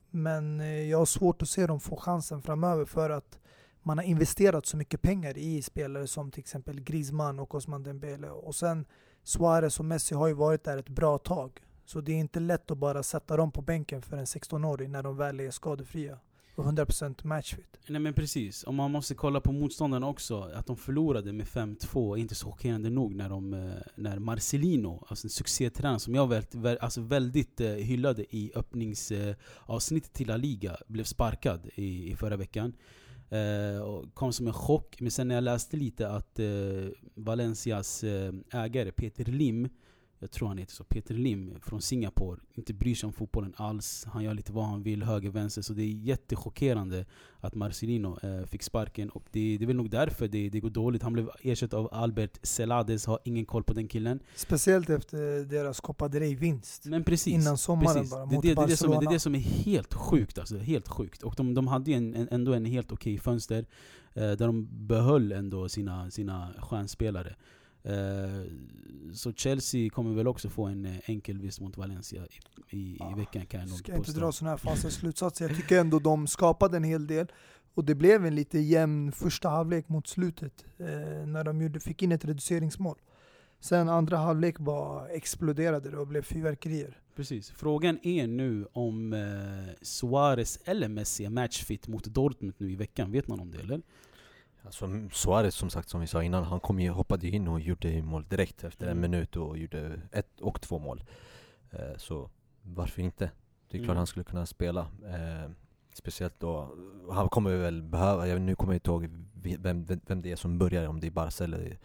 men jag har svårt att se dem få chansen framöver för att man har investerat så mycket pengar i spelare som till exempel Griezmann och Osman Dembele och sen Suarez och Messi har ju varit där ett bra tag. Så det är inte lätt att bara sätta dem på bänken för en 16-åring när de väl är skadefria och 100% matchfit. Nej men precis, och man måste kolla på motståndarna också. Att de förlorade med 5-2 är inte så chockerande nog när, de, eh, när Marcelino, alltså en succétränare som jag väldigt, alltså väldigt eh, hyllade i öppningsavsnittet till La Liga, blev sparkad i, i förra veckan. Eh, och kom som en chock, men sen när jag läste lite att eh, Valencias eh, ägare Peter Lim jag tror han heter så, Peter Lim från Singapore, inte bryr sig om fotbollen alls. Han gör lite vad han vill, höger, vänster. Så det är jättechockerande att Marcelino eh, fick sparken. Och det, det är väl nog därför det, det går dåligt. Han blev ersatt av Albert Celades, har ingen koll på den killen. Speciellt efter deras Copa del Rey-vinst Men precis. innan sommaren precis. bara det, mot det, det, är det, som, det är det som är helt sjukt alltså, helt sjukt. Och de, de hade ju en, en, ändå en helt okej fönster, eh, där de behöll ändå sina, sina stjärnspelare. Eh, så Chelsea kommer väl också få en eh, enkel vinst mot Valencia i, i, Ja, i veckan kan jag nog Ska jag inte påstå. dra sådana här falska slutsatser. Jag tycker ändå de skapade en hel del. Och det blev en lite jämn första halvlek mot slutet. Eh, när de gjorde, fick in ett reduceringsmål. Sen andra halvlek bara exploderade det och blev fyrverkerier. Precis. Frågan är nu om eh, Suarez eller Messi är matchfit mot Dortmund nu i veckan. Vet man om det eller? Alltså Suarez som sagt, som vi sa innan, han kom ju, hoppade in och gjorde mål direkt efter en Mm. minut och gjorde ett och två mål. Eh, så varför inte? Det är klart Mm. han skulle kunna spela. Eh, speciellt då, han kommer väl behöva, jag, nu kommer jag inte ihåg vem, vem, det är som börjar, om det är Barca eller,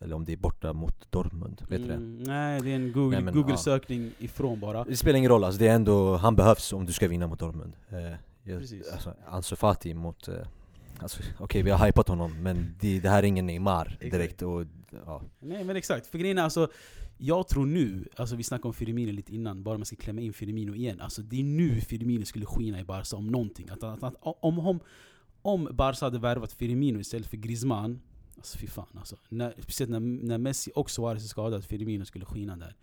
eller om det är borta mot Dortmund. Vet du det? Mm, nej, det är en Google- Nej, men, Google-sökning ifrån bara. Det spelar ingen roll, alltså det är ändå, han behövs om du ska vinna mot Dortmund. Eh, jag, Precis. alltså, Ansu Fati mot, eh, alltså, okej vi har hypat honom men det, det här är ingen Neymar direkt. Och, ja. Nej men exakt, för grejen är alltså Jag tror nu, alltså vi snackade om Firmino lite innan, bara man ska klämma in Firmino igen Alltså det är nu Firmino skulle skina i Barca om någonting att, att, att, om, om, om Barca hade värvat Firmino istället för Griezmann Alltså fy fan alltså. När, speciellt när, när Messi och Suarez är skadade, Firmino skulle skina där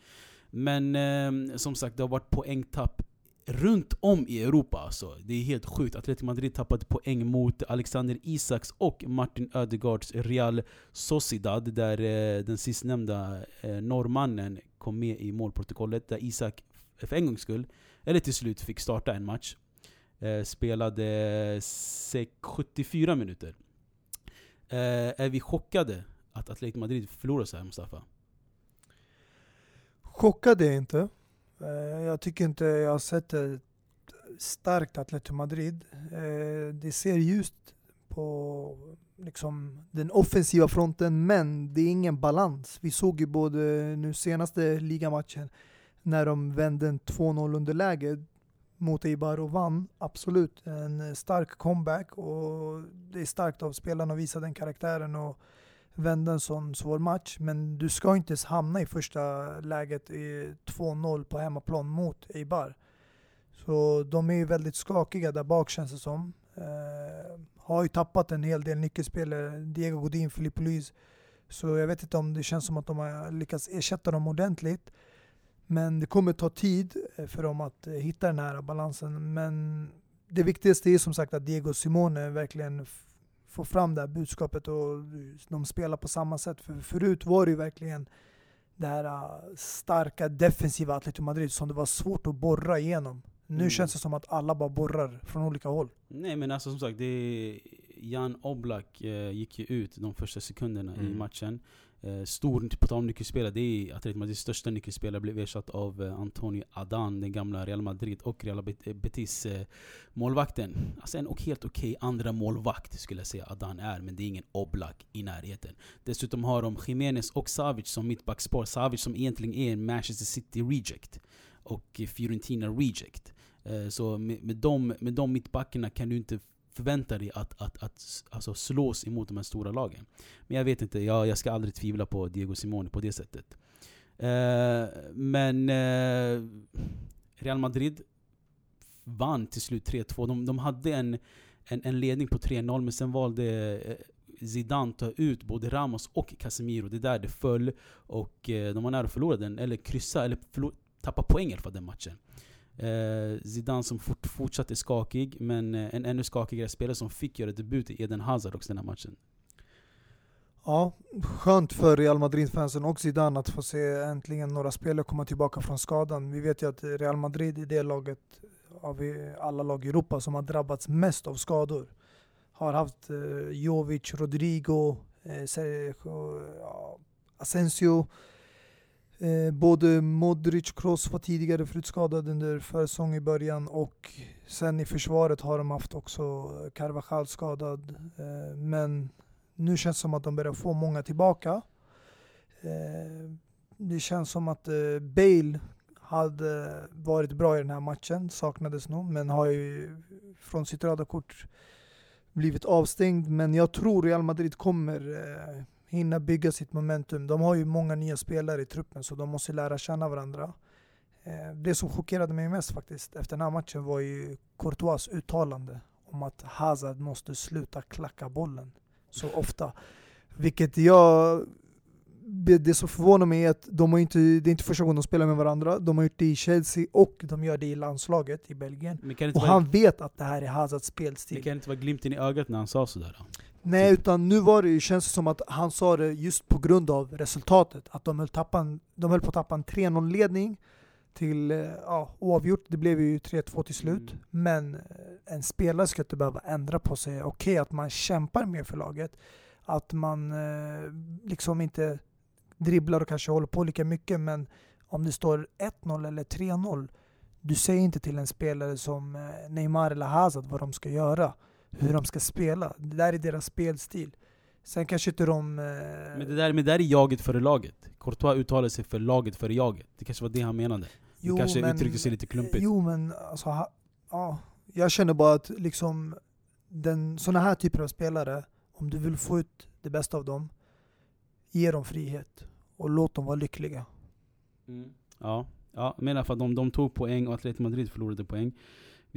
Men eh, som sagt, det har varit poängtapp runt om i Europa alltså. Det är helt sjukt. Atletico Madrid tappade poäng mot Alexander Isaks och Martin Ödegaards Real Sociedad där eh, den sistnämnda eh, norrmannen kom med i målprotokollet där Isak för en gångs skull, eller till slut fick starta en match. Eh, spelade 74 minuter. Eh, är vi chockade att Atletico Madrid förlorar så här Mustafa? Chockad är jag inte. Eh, jag tycker inte jag har sett ett starkt Atletico Madrid. Eh, det ser ljust på liksom den offensiva fronten, men det är ingen balans. Vi såg ju både nu senaste ligamatchen när de vände en 2-0 underläge mot Eibar och vann. Absolut en stark comeback och det är starkt av spelarna att visa den karaktären och vända en sån svår match. Men du ska inte ens hamna i första läget i 2-0 på hemmaplan mot Eibar. Så de är ju väldigt skakiga där bak känns det som. Eh, har ju tappat en hel del nyckelspelare, eh, Diego Godin, Filippo Luiz. Så jag vet inte om det känns som att de har lyckats ersätta dem ordentligt. Men det kommer ta tid eh, för dem att eh, hitta den här balansen. Men det viktigaste är som sagt att Diego Simone verkligen får fram det här budskapet och de spelar på samma sätt. För förut var det ju verkligen det här äh, starka defensiva Atletico Madrid som det var svårt att borra igenom. Nu mm. känns det som att alla bara borrar från olika håll. Nej men alltså som sagt, det Jan Oblak eh, gick ju ut de första sekunderna mm. i matchen. Eh, stor, på tal om nyckelspelare, det är Atletico Madrids största nyckelspelare blev ersatt av eh, Antonio Adan, den gamla Real Madrid och Real Betis eh, målvakten. Alltså en helt okej okay andra målvakt skulle jag säga Adan är, men det är ingen Oblak i närheten. Dessutom har de Jiménez och Savic som mittbackspar. Savic som egentligen är en Manchester City reject och Fiorentina reject. Eh, så med, med, de, med de mittbackarna kan du inte förvänta dig att, att, att alltså slås emot de här stora lagen. Men jag vet inte, jag, jag ska aldrig tvivla på Diego Simone på det sättet. Eh, men eh, Real Madrid vann till slut 3-2. De, de hade en, en, en ledning på 3-0 men sen valde eh, Zidane ta ut både Ramos och Casemiro. Det är där det föll. Och eh, de var nära att förlora den, eller kryssa, eller förlora, tappa poäng i alla fall den matchen. Eh, Zidane som fort, fortsatt är skakig, men eh, en ännu skakigare spelare som fick göra debut i Eden Hazard också den här matchen. Ja, skönt för Real Madrid-fansen och Zidane att få se äntligen några spelare komma tillbaka från skadan. Vi vet ju att Real Madrid är det laget av alla lag i Europa som har drabbats mest av skador. Har haft eh, Jovic, Rodrigo, eh, Sergio, ja, Asensio, Eh, både Modric och Kroos var tidigare förutskadad under försäsong i början och sen i försvaret har de haft också Carvajal skadad. Eh, men nu känns det som att de börjar få många tillbaka. Eh, det känns som att eh, Bale hade varit bra i den här matchen, saknades nog, men har ju från sitt röda kort blivit avstängd. Men jag tror Real Madrid kommer eh, hinna bygga sitt momentum. De har ju många nya spelare i truppen så de måste lära känna varandra. Eh, det som chockerade mig mest faktiskt efter den här matchen var ju Courtois uttalande om att Hazard måste sluta klacka bollen så ofta. Vilket jag... Det som förvånar mig är att de har inte, det är inte första gången de spelar med varandra. De har gjort det i Chelsea och de gör det i landslaget i Belgien. Och vara, han vet att det här är Hazards spelstil. Det kan inte vara glimten i ögat när han sa sådär? Då? Nej, utan nu var det, känns det som att han sa det just på grund av resultatet. Att de höll, tappa en, de höll på att tappa en 3-0-ledning till eh, ja, oavgjort. Det blev ju 3-2 till slut. Mm. Men eh, en spelare ska inte behöva ändra på sig. Okej okay, att man kämpar mer för laget. Att man eh, liksom inte dribblar och kanske håller på lika mycket. Men om det står 1-0 eller 3-0. Du säger inte till en spelare som Neymar eller Hazard vad de ska göra hur de ska spela. Det där är deras spelstil. Sen kanske inte de... Eh... Men, det där, men det där är jaget före laget. Courtois uttalade sig för laget före jaget. Det kanske var det han menade. Jo, det kanske men, uttryckte sig lite klumpigt. Jo men alltså, ha, ja. Jag känner bara att liksom den, såna här typer av spelare, om du vill få ut det bästa av dem, ge dem frihet. Och låt dem vara lyckliga. Mm. Ja, ja, men i alla fall de, de tog poäng och Atletico Madrid förlorade poäng.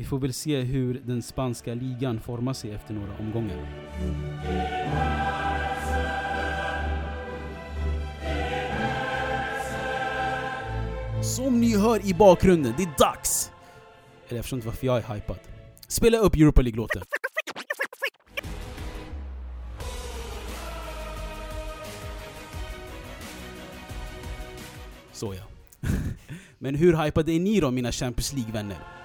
Vi får väl se hur den spanska ligan formar sig efter några omgångar. Som ni hör i bakgrunden, det är dags! Eller jag förstår inte varför jag är hypad. Spela upp Europa League-låten. Så ja. Men hur hypade är ni då mina Champions League-vänner?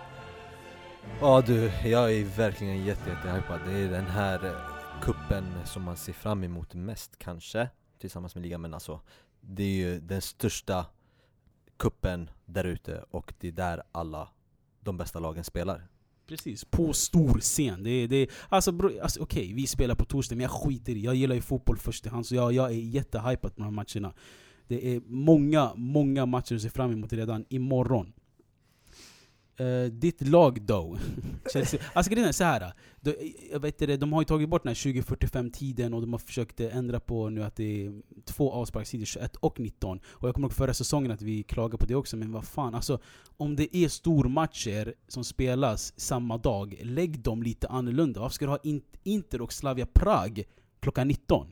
Ja du, jag är verkligen jätte, jättehypad. Det är den här eh, kuppen som man ser fram emot mest kanske, tillsammans med ligan. Men alltså, det är ju den största kuppen där ute och det är där alla de bästa lagen spelar. Precis, på stor scen. Det det alltså, alltså okej, okay, vi spelar på torsdag men jag skiter i Jag gillar ju fotboll först i hand, så jag, jag är jättehypad på de här matcherna. Det är många, många matcher att se fram emot redan imorgon. Uh, ditt lag då? Chelsea. Alltså grejen är såhär. De, jag vet det, de har ju tagit bort den här 2045-tiden och de har försökt eh, ändra på nu att det är två avsparkstider, 21 och 19. Och jag kommer ihåg förra säsongen att vi klagade på det också, men vad fan. Alltså, om det är stormatcher som spelas samma dag, lägg dem lite annorlunda. Varför ska du ha Inter och Slavia Prag klockan 19?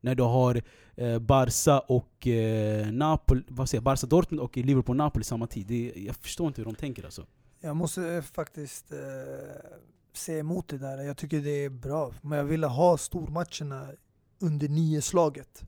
När du har eh, Barca och eh, Napoli, vad säger jag, Barca Dortmund och Liverpool-Napoli samma tid. Det, jag förstår inte hur de tänker alltså. Jag måste eh, faktiskt eh, se emot det där. Jag tycker det är bra. Men jag ville ha stormatcherna under nio-slaget.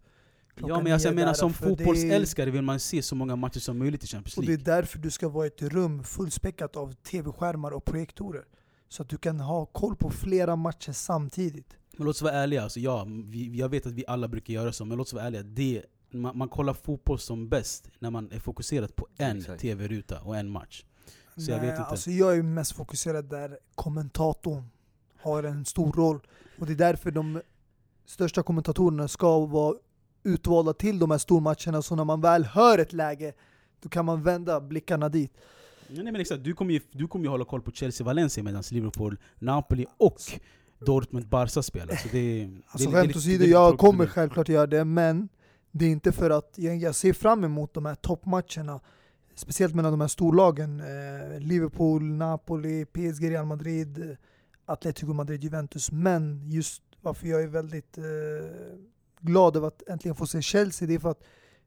Ja men alltså, jag menar som fotbollsälskare vill man se så många matcher som möjligt i Champions League. Och det är därför du ska vara i ett rum fullspäckat av tv-skärmar och projektorer. Så att du kan ha koll på flera matcher samtidigt. Men låt oss vara ärliga, alltså, ja, vi, jag vet att vi alla brukar göra så, men låt oss vara ärliga. Det, man, man kollar fotboll som bäst när man är fokuserad på en tv-ruta och en match. Så jag vet inte. Alltså jag är mest fokuserad där kommentatorn har en stor roll. Och det är därför de största kommentatorerna ska vara utvalda till de här stormatcherna. Så när man väl hör ett läge, då kan man vända blickarna dit. Nej, men exakt. Du kommer ju, du kommer ju hålla koll på Chelsea-Valencia medan Liverpool, Napoli och Dortmund, Barca spelar. Så det, alltså det, skämt åsido, jag kommer självklart göra det, men det är inte för att jag, jag ser fram emot de här toppmatcherna. Speciellt mellan de här storlagen. Eh, Liverpool, Napoli, PSG, Real Madrid, Atletico Madrid, Juventus. Men just varför jag är väldigt eh, glad över att äntligen få se Chelsea, det är för att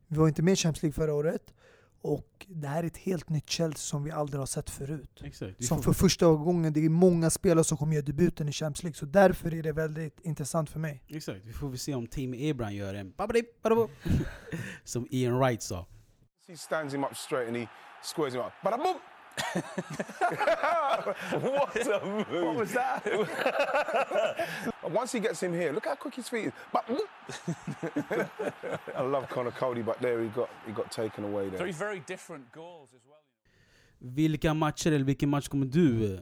vi var inte med i Champions League förra året. Och det här är ett helt nytt Chelsea som vi aldrig har sett förut. Exakt. Som för första gången, det är många spelare som kommer göra debuten i Champions League, så därför är det väldigt intressant för mig. Exakt, vi får väl se om Team Abraham gör en som Ian Wright sa. He stands him up straight and he squares him up. Bada what a move! What was that? Once he gets him here, look how quick his feet is. I love Connor Cody, but there he got he got taken away there. Three very different goals as well. Vilka matcher eller vilken match kommer du eh,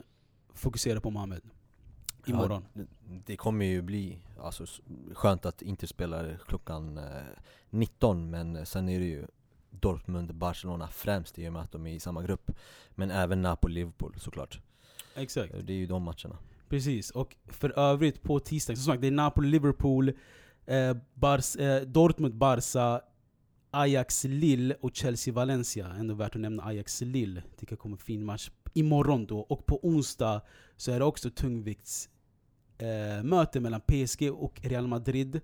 fokusera på Mohamed? Imorgon? Ja, det kommer ju bli alltså, skönt att inte spela klockan 19 eh, men sen är det ju Dortmund, Barcelona främst i och med att de är i samma grupp. Men även Napoli, Liverpool såklart. Exakt. Det är ju de matcherna. Precis, och för övrigt på tisdag, som sagt det är Napoli, Liverpool, eh, Bars, eh, Dortmund, Barca, Ajax, Lille och Chelsea, Valencia. Ändå värt att nämna Ajax, Lille. Tycker jag kommer fin match. Imorgon då, och på onsdag så är det också tungvikts eh, mellan PSG och Real Madrid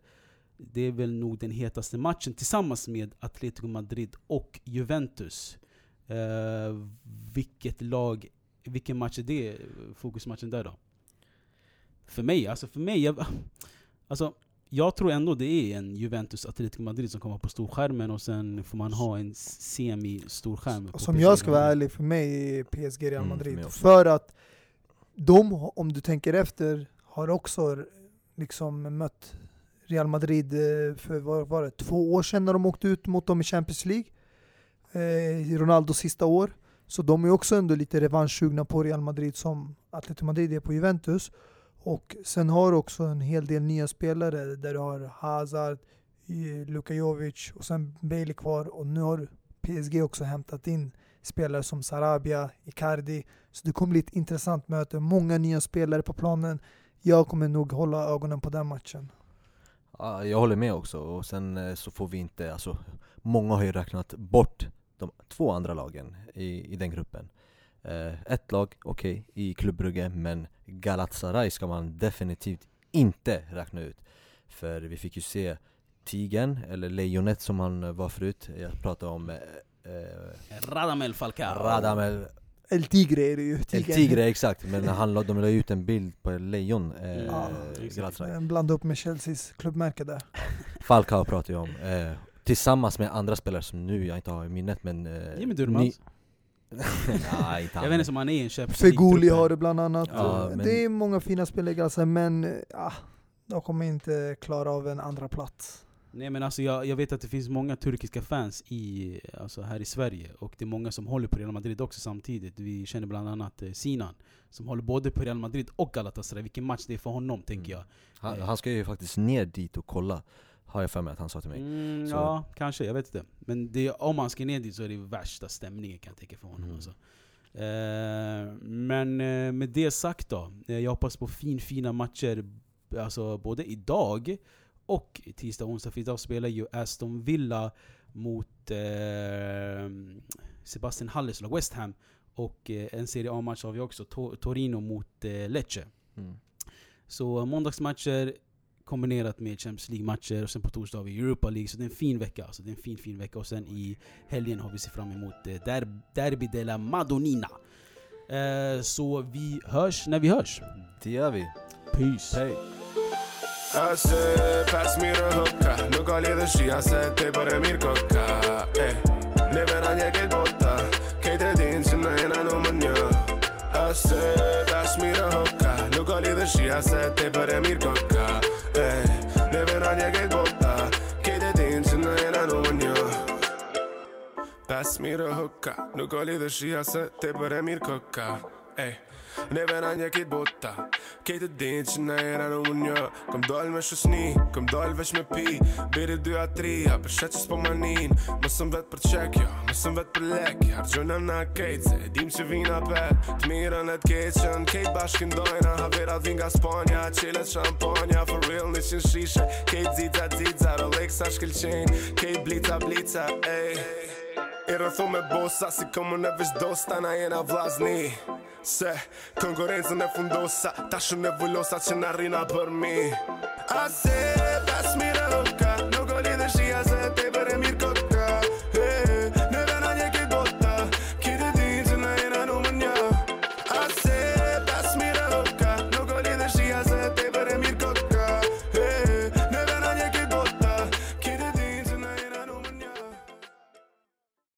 det är väl nog den hetaste matchen tillsammans med Atletico Madrid och Juventus. Uh, vilket lag, vilken match är det, fokusmatchen där då? För mig, alltså för mig, jag, alltså, jag tror ändå det är en Juventus Atletico Madrid som kommer på storskärmen och sen får man ha en semi-storskärm. Som jag ska vara ärlig, för mig är PSG Real mm, Madrid. Mm, för, för att de, om du tänker efter, har också liksom mött Real Madrid eh, för vad var det, två år sedan när de åkte ut mot dem i Champions League. Eh, Ronaldos sista år. Så de är också ändå lite revanschsugna på Real Madrid som Atletico Madrid är på Juventus. Och sen har du också en hel del nya spelare där du har Hazard, eh, Luka Jovic och sen Bailey kvar och nu har PSG också hämtat in spelare som Sarabia, Icardi. Så det kommer bli ett intressant möte. Många nya spelare på planen. Jag kommer nog hålla ögonen på den matchen. Ja, jag håller med också, och sen eh, så får vi inte, alltså Många har ju räknat bort de två andra lagen i, i den gruppen. Eh, Ett lag, okej, okay, i Club Brugge, men Galatasaray ska man definitivt inte räkna ut. För vi fick ju se Tigen, eller Lejonet som han var förut, jag pratade om eh, eh Radamel Falcao. Radamel El Tigre är det ju. Tigre. El Tigre, exakt. Men han, de la ut en bild på lejon, eh, ja, Blanda upp med Chelseas klubbmärke där. Falcao pratar jag om. Eh, tillsammans med andra spelare som nu jag inte har i minnet men... Eh, Jimmy Durmaz. Nej, jag vet inte om han är en köp Feguli har det bland annat. Ja, men... Det är många fina spelare alltså, men ah, de kommer inte klara av en andra plats. Nej men alltså jag, jag vet att det finns många turkiska fans i, alltså här i Sverige, och det är många som håller på Real Madrid också samtidigt. Vi känner bland annat eh, Sinan, som håller både på Real Madrid och Galatasaray. Vilken match det är för honom, mm. tänker jag. Han, han, ska ju faktiskt ner dit och kolla, har jag för mig att han sa till mig. Mm, ja, kanske, jag vet inte. Men det, om han ska ner dit så är det värsta stämningen kan jag tänka för honom. Mm. Alltså. Eh, men eh, med det sagt då, eh, jag hoppas på fin, fina matcher alltså både idag och tisdag och onsdag. För idag spelar ju Aston Villa mot eh, Sebastian Halles lag West Ham. Och eh, en Serie A-match har vi också, to Torino mot eh, Lecce. Mm. Så måndagsmatcher kombinerat med Champions League-matcher och sen på torsdag har vi Europa League. Så det är en fin vecka alltså. Det är en fin, fin vecka. Och sen i helgen har vi sett fram emot eh, der Derby della Madonnina. Eh, så vi hörs när vi hörs. Det gör vi. Peace. Hej. Asë pas mirë hëka Nuk ka lidhë shia se te për e mirë koka E, ne vera një këtë bota Kejtë e din që në jena në më një. Asë pas mirë hëka Nuk ka lidhë shia se te për e mirë koka E, ne vera një këtë bota Kejtë e din që në jena në më një. Pas mirë hëka Nuk ka lidhë shia se te për e mirë koka E, Neve na një kit bota. Kejtë din që na era në unjo Kom doll me shusni, kom doll veç me pi. Biri 2 a 3, a për shetë që s'po manin. Mësëm vet për qek, jo, mësëm vet për lek. Hargjona na kejtë, se dim që vina pet Të mirën e t'keqën, kejtë bashkin dojna. Haverat vin nga Spanja, qilet shampanja. For real në qën shishe Kejtë zita zita, Rolexa shkelqen Kejtë blica blica, ej I rëthu me bosa si komu në veç dosta na jena vlazni. Se konkurencën e fundosa Ta shumë e vullosa që në rina për mi. I said that's me